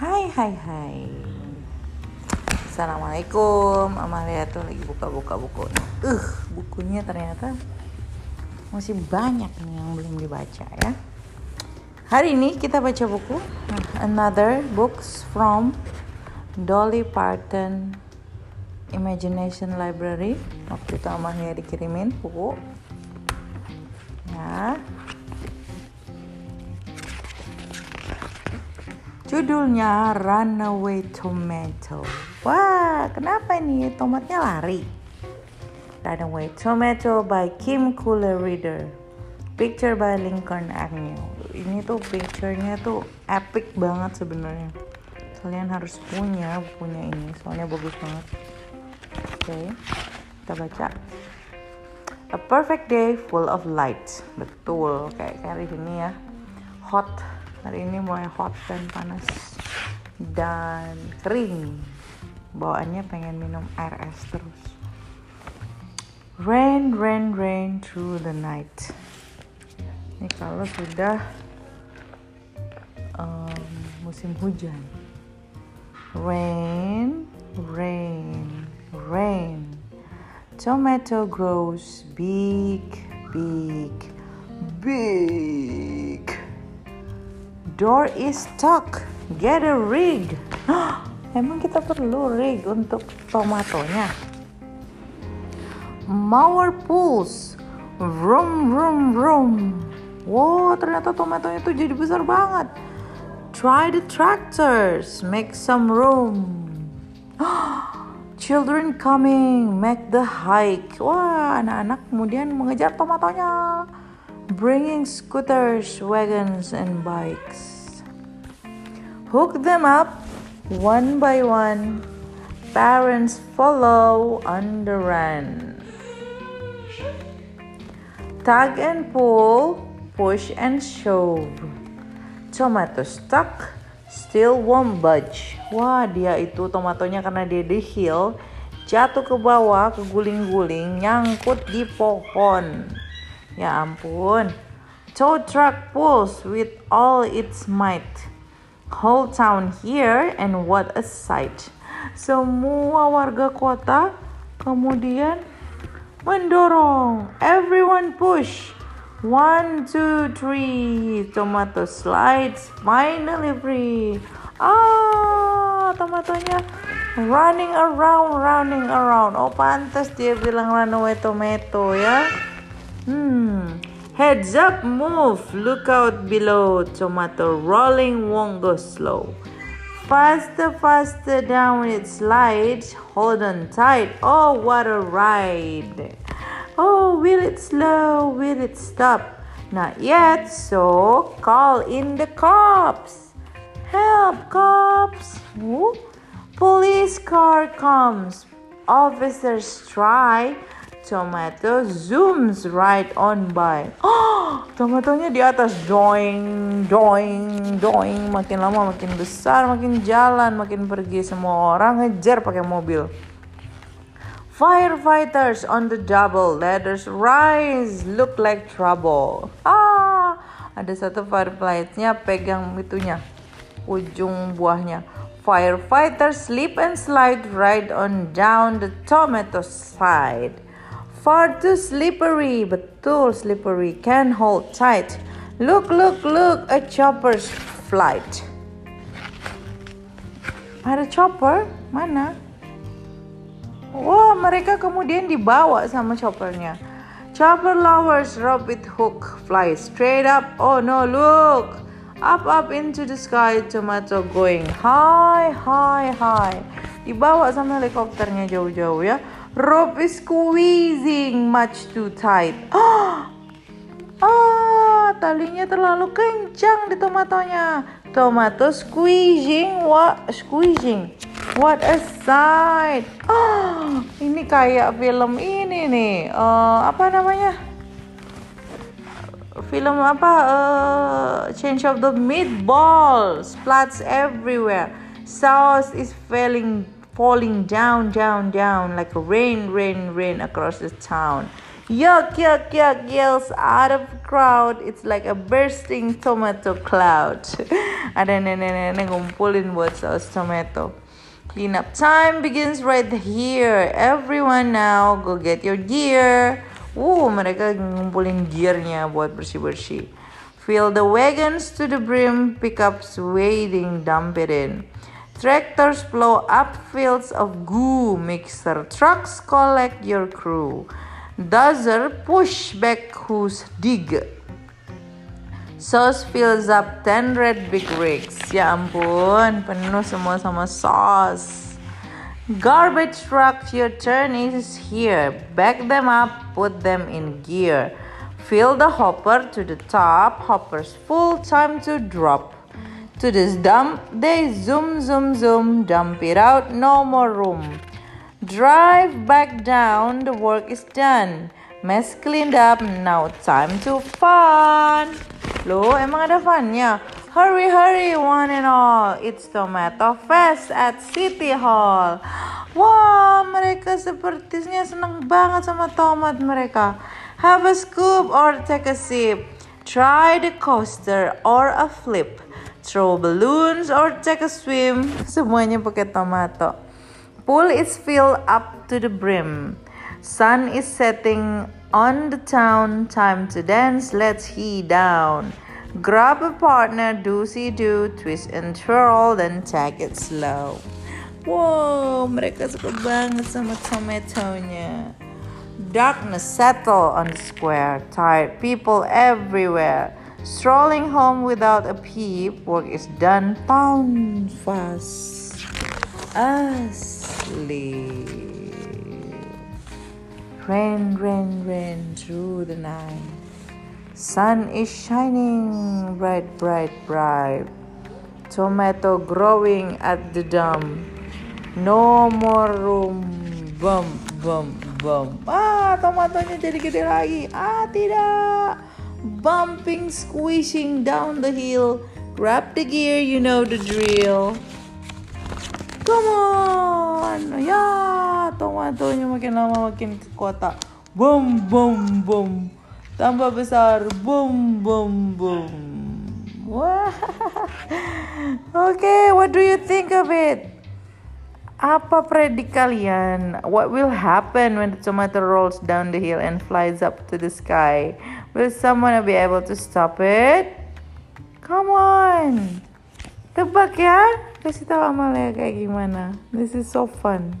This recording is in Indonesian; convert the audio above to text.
Hai hai hai. Assalamualaikum. Amalia tuh lagi buka-buka buku Uh bukunya ternyata Masih banyak nih yang belum dibaca ya. Hari ini kita baca buku Another Books from Dolly Parton Imagination Library. Waktu itu Amalia dikirimin buku. Ya Judulnya Runaway Tomato. Wah, kenapa ini tomatnya lari? Runaway Tomato by Kim Cooler Reader. Picture by Lincoln Agnew. Ini tuh picture-nya tuh epic banget sebenarnya. Kalian harus punya punya ini, soalnya bagus banget. Oke, okay, kita baca. A perfect day full of light. Betul, kayak hari ini ya. Hot hari ini mulai hot dan panas dan kering. Bawaannya pengen minum air es terus. Rain rain rain through the night. Ini kalau sudah um, musim hujan. Rain rain rain. Tomato grows big big big door is stuck. Get a rig. Emang kita perlu rig untuk tomatonya? Mower pulls. Vroom, vroom, vroom. Wow, ternyata tomatonya itu jadi besar banget. Try the tractors. Make some room. Children coming. Make the hike. Wah, anak-anak kemudian mengejar tomatonya bringing scooters, wagons, and bikes. Hook them up one by one. Parents follow on the run. Tug and pull, push and shove. Tomato stuck, still won't budge. Wah, dia itu tomatonya karena dia di hill, jatuh ke bawah, keguling-guling, nyangkut di pohon. Ya ampun. Tow truck pulls with all its might. Whole town here and what a sight. Semua warga kota kemudian mendorong. Everyone push. One, two, three. Tomato slides finally free. Ah, tomatonya running around, running around. Oh, pantas dia bilang runaway tomato ya. Hmm. Heads up, move. Look out below. Tomato rolling won't go slow. Faster, faster down it slides. Hold on tight. Oh, what a ride. Oh, will it slow? Will it stop? Not yet, so call in the cops. Help, cops. Ooh. Police car comes. Officers try tomato zooms right on by. Oh, tomatonya di atas doing, doing, doing. Makin lama makin besar, makin jalan, makin pergi. Semua orang ngejar pakai mobil. Firefighters on the double ladders rise, look like trouble. Ah, ada satu firefightnya pegang itunya, ujung buahnya. Firefighters slip and slide right on down the tomato side. Far too slippery. Betul slippery. Can hold tight. Look, look, look. A chopper's flight. Ada chopper? Mana? Wah, mereka kemudian dibawa sama choppernya. Chopper lowers rope with hook. Fly straight up. Oh no, look. Up, up into the sky. Tomato going high, high, high. Dibawa sama helikopternya jauh-jauh ya. Rope is squeezing much too tight. Ah, ah, talinya terlalu kencang di tomatonya. Tomato squeezing, what squeezing? What a sight! Ah, ini kayak film ini nih. Uh, apa namanya? Film apa? Uh, Change of the meatballs, splats everywhere. Sauce is falling falling down, down, down like rain, rain, rain across the town. Yuck, yuck, yuck yells out of the crowd. It's like a bursting tomato cloud. Ada nenek-nenek ngumpulin buat saus tomato. Cleanup time begins right here. Everyone now go get your gear. Uh, mereka ngumpulin gearnya buat bersih-bersih. Fill the wagons to the brim, pickups waiting, dump it in. Tractors plow up fields of goo, mixer trucks collect your crew. Dozer push back who's dig. Sauce fills up 10 red big rigs. Ya ampun, penuh semua sama sauce. Garbage truck, your turn is here. Back them up, put them in gear. Fill the hopper to the top. Hopper's full, time to drop. To this dump, they zoom, zoom, zoom. Dump it out, no more room. Drive back down, the work is done. Mess cleaned up, now time to fun. Loh, emang ada funnya? Hurry, hurry, one and all. It's Tomato Fest at City Hall. Wah, mereka sepertinya senang banget sama tomat mereka. Have a scoop or take a sip. Try the coaster or a flip. Throw balloons or take a swim. Semuanya pakai tomato. Pool is filled up to the brim. Sun is setting on the town. Time to dance. Let's heat down. Grab a partner, do see do, twist and twirl, then take it slow. Wow, mereka suka banget sama tomatonya. Darkness settle on the square, tired people everywhere. Strolling home without a peep, work is done, pound fast. Us sleep. Rain, rain, rain through the night. Sun is shining bright, bright, bright. Tomato growing at the dump. No more room. Bum, bum, bum. Ah, tomatonya jadi gede lagi. Ah, tidak. Bumping, squishing down the hill. Grab the gear, you know the drill. Come on. Ya, tomatonya makin lama makin kota. Boom, boom, boom. Tambah besar. Boom, boom, boom. Wah. Oke, okay, what do you think of it? Apa predik kalian? What will happen when the tomato rolls down the hill and flies up to the sky? Will someone be able to stop it? Come on. Tebak ya. Kasih tahu Amalia kayak gimana. This is so fun.